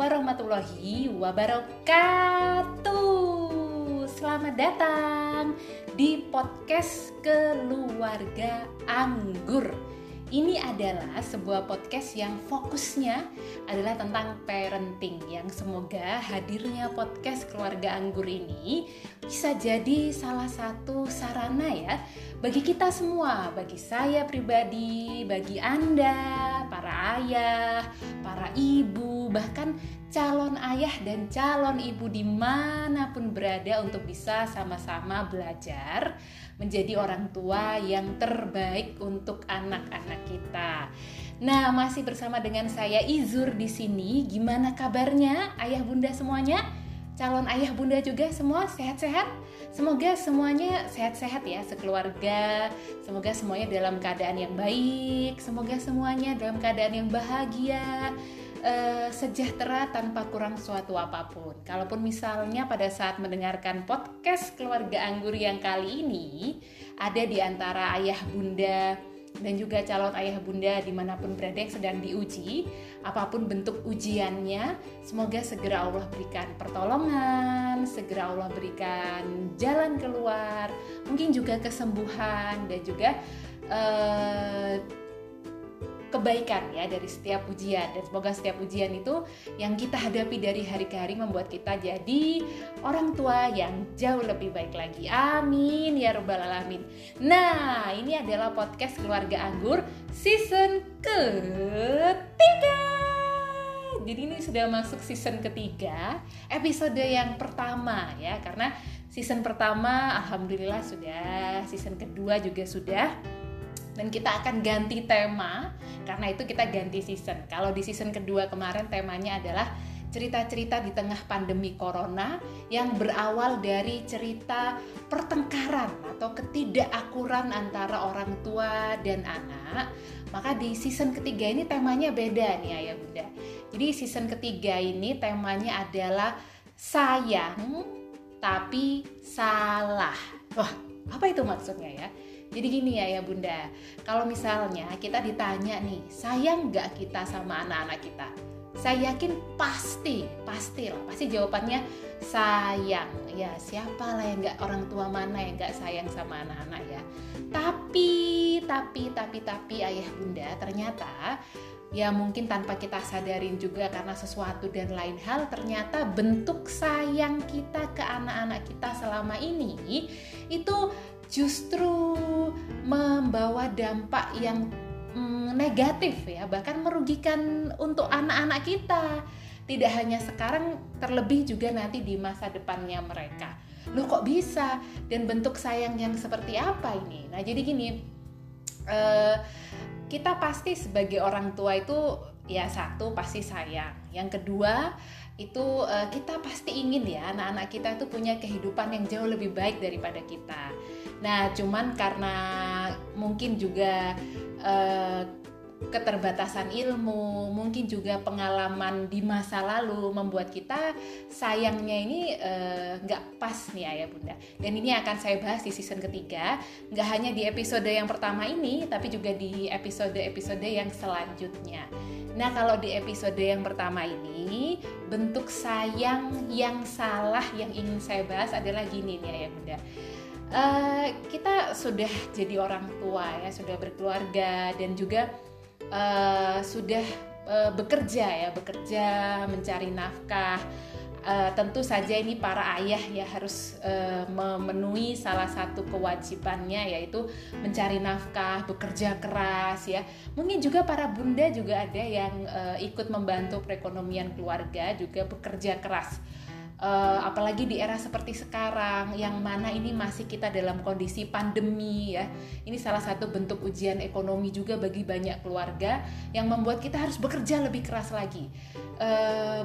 warahmatullahi wabarakatuh. Selamat datang di podcast Keluarga Anggur. Ini adalah sebuah podcast yang fokusnya adalah tentang parenting yang semoga hadirnya podcast keluarga anggur ini bisa jadi salah satu sarana ya bagi kita semua, bagi saya pribadi, bagi Anda, para ayah, para ibu, bahkan calon ayah dan calon ibu di mana pun berada untuk bisa sama-sama belajar menjadi orang tua yang terbaik untuk anak-anak kita. Nah, masih bersama dengan saya Izur di sini. Gimana kabarnya ayah bunda semuanya? Calon ayah bunda juga semua sehat-sehat? Semoga semuanya sehat-sehat ya sekeluarga. Semoga semuanya dalam keadaan yang baik. Semoga semuanya dalam keadaan yang bahagia uh, sejahtera tanpa kurang suatu apa pun. Kalaupun misalnya pada saat mendengarkan podcast keluarga anggur yang kali ini ada di antara ayah bunda dan juga calon ayah bunda di mana pun berada yang sedang diuji apa pun bentuk ujiannya semoga segera Allah berikan pertolongan segera Allah berikan jalan keluar mungkin juga kesembuhan dan juga uh, kebaikan ya dari setiap ujian dan semoga setiap ujian itu yang kita hadapi dari hari ke hari membuat kita jadi orang tua yang jauh lebih baik lagi. Amin ya robbal alamin. Nah, ini adalah podcast keluarga anggur season ketiga. Jadi ini sudah masuk season ketiga, episode yang pertama ya karena season pertama alhamdulillah sudah, season kedua juga sudah dan kita akan ganti tema karena itu kita ganti season. Kalau di season kedua kemarin temanya adalah cerita-cerita di tengah pandemi corona yang berawal dari cerita pertengkaran atau ketidakakuran antara orang tua dan anak. Maka di season ketiga ini temanya beda nih ayah bunda. Jadi season ketiga ini temanya adalah sayang tapi salah. Wah, apa itu maksudnya ya? Jadi gini ya ya bunda, kalau misalnya kita ditanya nih, sayang nggak kita sama anak-anak kita? Saya yakin pasti, pasti lah, pasti jawabannya sayang. Ya siapa lah yang nggak orang tua mana yang nggak sayang sama anak-anak ya. Tapi, tapi, tapi, tapi ayah bunda ternyata ya mungkin tanpa kita sadarin juga karena sesuatu dan lain hal ternyata bentuk sayang kita ke anak-anak kita selama ini itu justru membawa dampak yang mm, negatif ya bahkan merugikan untuk anak-anak kita. Tidak hanya sekarang terlebih juga nanti di masa depannya mereka. Loh kok bisa? Dan bentuk sayang yang seperti apa ini? Nah jadi gini uh, kita pasti sebagai orang tua itu ya satu pasti sayang. Yang kedua itu uh, kita pasti ingin ya anak-anak kita itu punya kehidupan yang jauh lebih baik daripada kita Nah, cuman karena mungkin juga uh, keterbatasan ilmu, mungkin juga pengalaman di masa lalu membuat kita sayangnya ini nggak uh, pas nih ayah bunda. Dan ini akan saya bahas di season ketiga, nggak hanya di episode yang pertama ini, tapi juga di episode-episode yang selanjutnya. Nah kalau di episode yang pertama ini bentuk sayang yang salah yang ingin saya bahas adalah gini nih ayah bunda uh, kita sudah jadi orang tua ya sudah berkeluarga dan juga uh, sudah uh, bekerja ya bekerja mencari nafkah uh, tentu saja ini para ayah ya harus uh, memenuhi salah satu kewajibannya yaitu mencari nafkah, bekerja keras ya. Mungkin juga para bunda juga ada yang uh, ikut membantu perekonomian keluarga juga bekerja keras uh, apalagi di era seperti sekarang yang mana ini masih kita dalam kondisi pandemi ya ini salah satu bentuk ujian ekonomi juga bagi banyak keluarga yang membuat kita harus bekerja lebih keras lagi uh,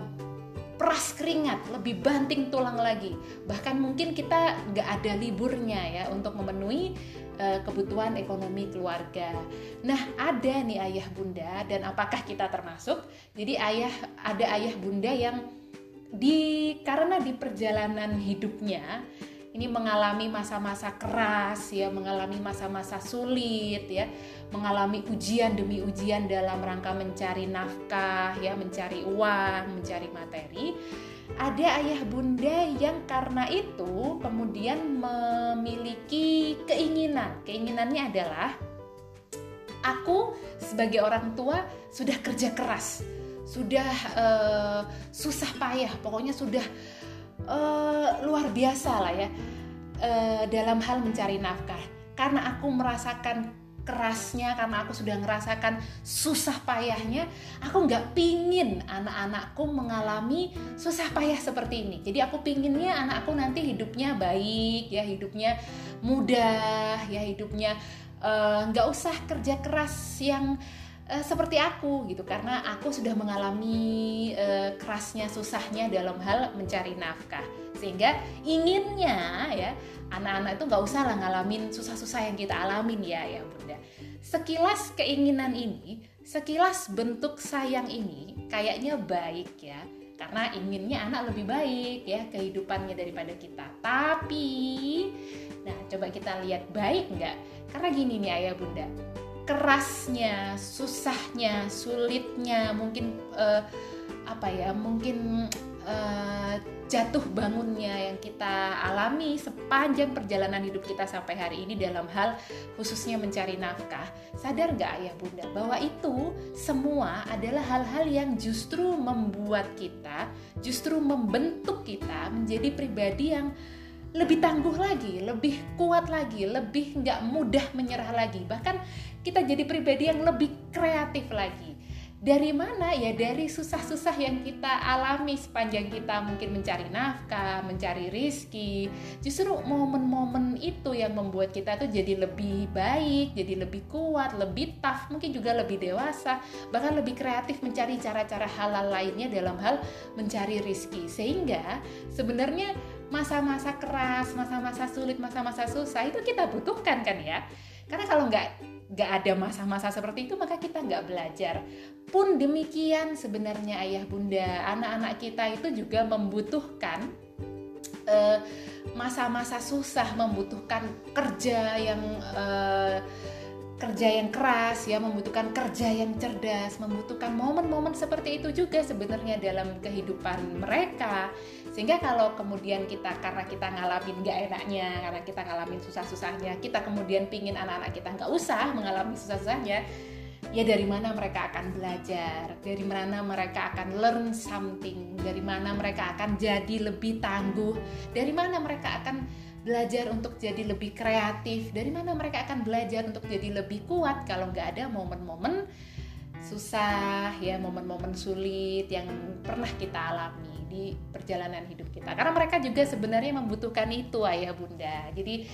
peras keringat, lebih banting tulang lagi. Bahkan mungkin kita nggak ada liburnya ya untuk memenuhi uh, kebutuhan ekonomi keluarga. Nah, ada nih ayah bunda dan apakah kita termasuk? Jadi ayah ada ayah bunda yang di karena di perjalanan hidupnya ini mengalami masa-masa keras ya, mengalami masa-masa sulit ya, mengalami ujian demi ujian dalam rangka mencari nafkah ya, mencari uang, mencari materi. Ada ayah bunda yang karena itu kemudian memiliki keinginan. Keinginannya adalah aku sebagai orang tua sudah kerja keras, sudah uh, susah payah, pokoknya sudah uh, luar biasa lah ya uh, dalam hal mencari nafkah. Karena aku merasakan kerasnya karena aku sudah merasakan susah payahnya aku nggak pingin anak-anakku mengalami susah payah seperti ini. Jadi aku pinginnya anakku nanti hidupnya baik ya hidupnya mudah ya hidupnya nggak uh, usah kerja keras yang uh, seperti aku gitu karena aku sudah mengalami uh, kerasnya susahnya dalam hal mencari nafkah. Sehingga inginnya ya anak-anak itu nggak usah lah ngalamin susah-susah yang kita alamin ya ya bunda. Sekilas keinginan ini sekilas bentuk sayang ini kayaknya baik ya. Karena inginnya anak lebih baik ya kehidupannya daripada kita. Tapi nah coba kita lihat baik nggak? Karena gini nih ayah bunda kerasnya, susahnya, sulitnya, mungkin uh, apa ya, mungkin uh, jatuh bangunnya yang kita alami sepanjang perjalanan hidup kita sampai hari ini dalam hal khususnya mencari nafkah. Sadar gak ayah bunda bahwa itu semua adalah hal-hal yang justru membuat kita, justru membentuk kita menjadi pribadi yang lebih tangguh lagi, lebih kuat lagi, lebih nggak mudah menyerah lagi. Bahkan kita jadi pribadi yang lebih kreatif lagi. Dari mana ya? Dari susah-susah yang kita alami sepanjang kita mungkin mencari nafkah, mencari rizki. Justru momen-momen itu yang membuat kita tuh jadi lebih baik, jadi lebih kuat, lebih tough, mungkin juga lebih dewasa, bahkan lebih kreatif mencari cara-cara halal lainnya dalam hal mencari rizki. Sehingga sebenarnya masa-masa keras, masa-masa sulit, masa-masa susah itu kita butuhkan kan ya. Karena kalau nggak nggak ada masa-masa seperti itu maka kita nggak belajar. Pun demikian sebenarnya ayah bunda, anak-anak kita itu juga membutuhkan eh, masa-masa uh, susah, membutuhkan kerja yang uh, kerja yang keras ya membutuhkan kerja yang cerdas membutuhkan momen-momen seperti itu juga sebenarnya dalam kehidupan mereka. Sehingga kalau kemudian kita karena kita ngalamin gak enaknya karena kita ngalamin susah-susahnya kita kemudian pingin anak-anak kita nggak usah mengalami susah-susahnya ya dari mana mereka akan belajar? Dari mana mereka akan learn something? Dari mana mereka akan jadi lebih tangguh? Dari mana mereka akan belajar untuk jadi lebih kreatif. Dari mana mereka akan belajar untuk jadi lebih kuat kalau nggak ada momen-momen susah ya momen-momen sulit yang pernah kita alami di perjalanan hidup kita. Karena mereka juga sebenarnya membutuhkan itu ayah bunda. Jadi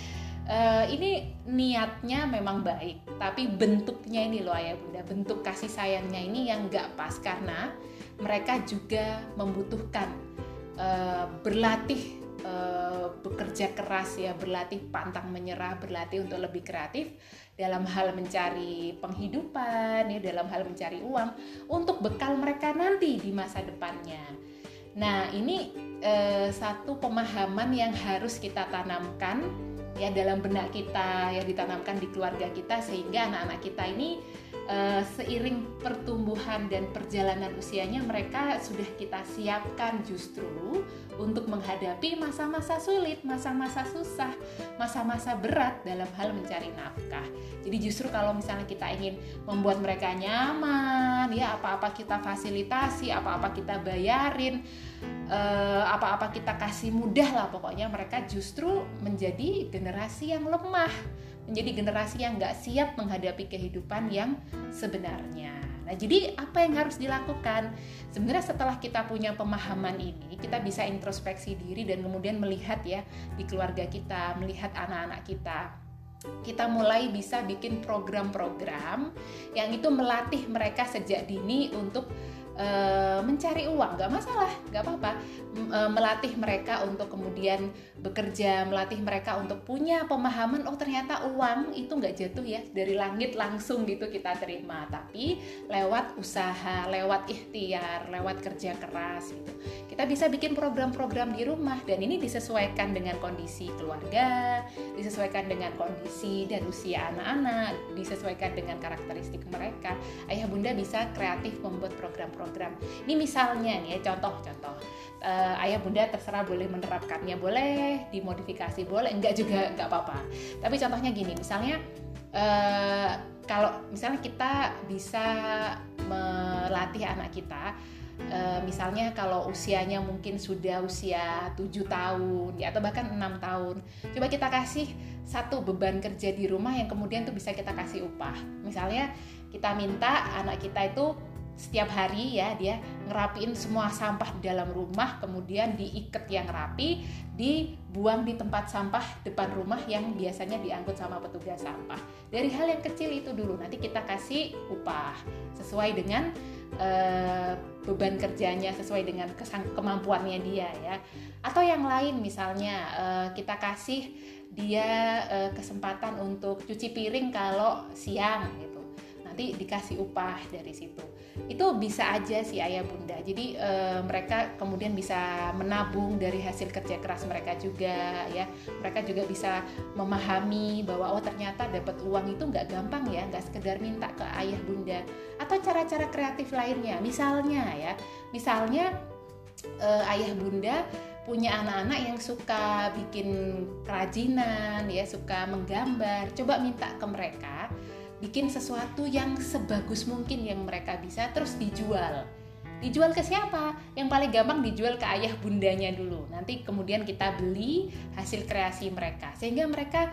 uh, ini niatnya memang baik tapi bentuknya ini loh ayah bunda. Bentuk kasih sayangnya ini yang nggak pas karena mereka juga membutuhkan uh, berlatih bekerja keras ya berlatih pantang menyerah berlatih untuk lebih kreatif dalam hal mencari penghidupan ya dalam hal mencari uang untuk bekal mereka nanti di masa depannya. Nah ini uh, satu pemahaman yang harus kita tanamkan ya dalam benak kita yang ditanamkan di keluarga kita sehingga anak-anak kita ini uh, seiring pertumbuhan dan perjalanan usianya mereka sudah kita siapkan justru untuk menghadapi masa-masa sulit, masa-masa susah, masa-masa berat dalam hal mencari nafkah. Jadi justru kalau misalnya kita ingin membuat mereka nyaman, ya apa-apa kita fasilitasi, apa-apa kita bayarin, eh, apa-apa kita kasih mudah lah pokoknya mereka justru menjadi generasi yang lemah menjadi generasi yang nggak siap menghadapi kehidupan yang sebenarnya. Nah, jadi apa yang harus dilakukan? Sebenarnya setelah kita punya pemahaman ini, kita bisa introspeksi diri dan kemudian melihat ya di keluarga kita, melihat anak-anak kita. Kita mulai bisa bikin program-program yang itu melatih mereka sejak dini untuk mencari uang nggak masalah nggak apa-apa. Melatih mereka untuk kemudian bekerja melatih mereka untuk punya pemahaman oh ternyata uang itu nggak jatuh ya dari langit langsung gitu kita terima. Tapi lewat usaha lewat ikhtiar lewat kerja keras gitu. Kita bisa bikin program-program di rumah dan ini disesuaikan dengan kondisi keluarga disesuaikan dengan kondisi dan usia anak-anak disesuaikan dengan karakteristik mereka. Ayah bunda bisa kreatif membuat program-program ini misalnya nih ya contoh-contoh uh, ayah bunda terserah boleh menerapkannya boleh dimodifikasi boleh enggak juga enggak apa-apa. Tapi contohnya gini misalnya uh, kalau misalnya kita bisa melatih anak kita uh, misalnya kalau usianya mungkin sudah usia 7 tahun ya atau bahkan enam tahun coba kita kasih satu beban kerja di rumah yang kemudian tuh bisa kita kasih upah. Misalnya kita minta anak kita itu setiap hari ya dia ngerapiin semua sampah di dalam rumah kemudian diikat yang rapi dibuang di tempat sampah depan rumah yang biasanya diangkut sama petugas sampah. Dari hal yang kecil itu dulu nanti kita kasih upah sesuai dengan uh, beban kerjanya sesuai dengan kemampuannya dia ya. Atau yang lain misalnya uh, kita kasih dia uh, kesempatan untuk cuci piring kalau siang gitu. Nanti dikasih upah dari situ itu bisa aja sih ayah bunda. Jadi e, mereka kemudian bisa menabung dari hasil kerja keras mereka juga ya. Mereka juga bisa memahami bahwa oh ternyata dapat uang itu nggak gampang ya nggak sekedar minta ke ayah bunda. Atau cara-cara kreatif lainnya. Misalnya ya. Misalnya e, ayah bunda punya anak-anak yang suka bikin kerajinan ya suka menggambar. Coba minta ke mereka bikin sesuatu yang sebagus mungkin yang mereka bisa terus dijual dijual ke siapa? Yang paling gampang dijual ke ayah bundanya dulu. Nanti kemudian kita beli hasil kreasi mereka sehingga mereka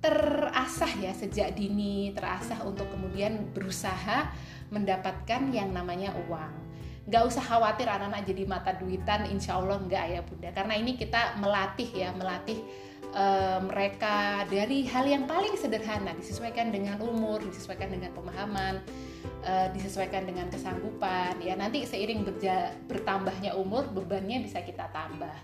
terasah ya sejak dini terasah untuk kemudian berusaha mendapatkan yang namanya uang. Gak usah khawatir anak-anak jadi mata duitan, insya Allah nggak ya bunda. Karena ini kita melatih ya, melatih uh, mereka dari hal yang paling sederhana disesuaikan dengan umur, disesuaikan dengan pemahaman, uh, disesuaikan dengan kesanggupan. Ya nanti seiring berja, bertambahnya umur bebannya bisa kita tambah.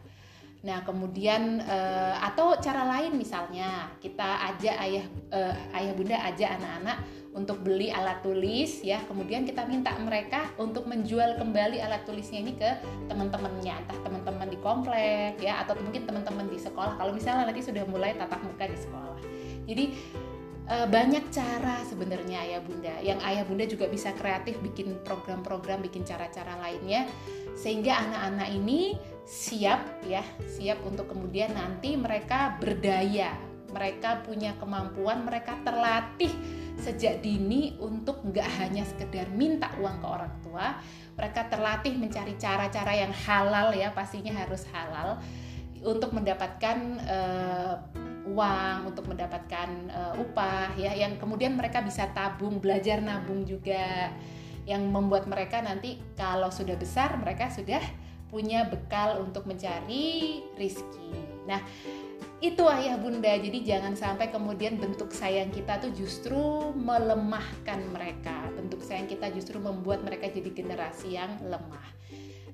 Nah, kemudian uh, atau cara lain misalnya kita ajak ayah uh, ayah bunda ajak anak-anak untuk beli alat tulis ya. Kemudian kita minta mereka untuk menjual kembali alat tulisnya ini ke teman-temannya entah teman-teman di komplek ya atau mungkin teman-teman di sekolah. Kalau misalnya nanti sudah mulai tatap muka di sekolah. Jadi e, banyak cara sebenarnya ayah bunda. Yang ayah bunda juga bisa kreatif bikin program-program bikin cara-cara lainnya. Sehingga anak-anak ini siap ya siap untuk kemudian nanti mereka berdaya mereka punya kemampuan mereka terlatih sejak dini untuk nggak hanya sekedar minta uang ke orang tua mereka terlatih mencari cara-cara yang halal ya pastinya harus halal untuk mendapatkan uh, uang untuk mendapatkan uh, upah ya yang kemudian mereka bisa tabung belajar nabung juga. Yang membuat mereka nanti kalau sudah besar mereka sudah punya bekal untuk mencari rizki. Nah itu ayah bunda jadi jangan sampai kemudian bentuk sayang kita tuh justru melemahkan mereka bentuk sayang kita justru membuat mereka jadi generasi yang lemah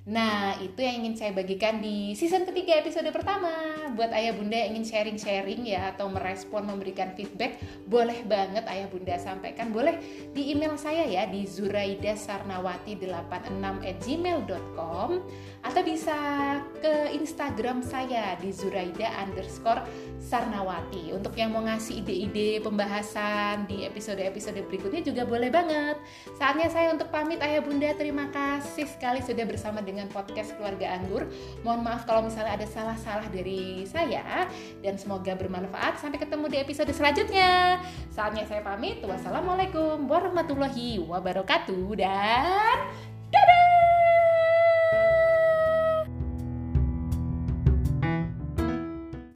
Nah, itu yang ingin saya bagikan di season ketiga episode pertama. Buat ayah bunda yang ingin sharing-sharing ya atau merespon memberikan feedback, boleh banget ayah bunda sampaikan. Boleh di email saya ya di zuraidasarnawati86@gmail.com atau bisa ke Instagram saya di zuraida underscore sarnawati. Untuk yang mau ngasih ide-ide pembahasan di episode-episode berikutnya juga boleh banget. Saatnya saya untuk pamit ayah bunda. Terima kasih sekali sudah bersama dengan podcast Keluarga Anggur. Mohon maaf kalau misalnya ada salah-salah dari saya dan semoga bermanfaat. Sampai ketemu di episode selanjutnya. Saatnya saya pamit. Wassalamualaikum warahmatullahi wabarakatuh. Dan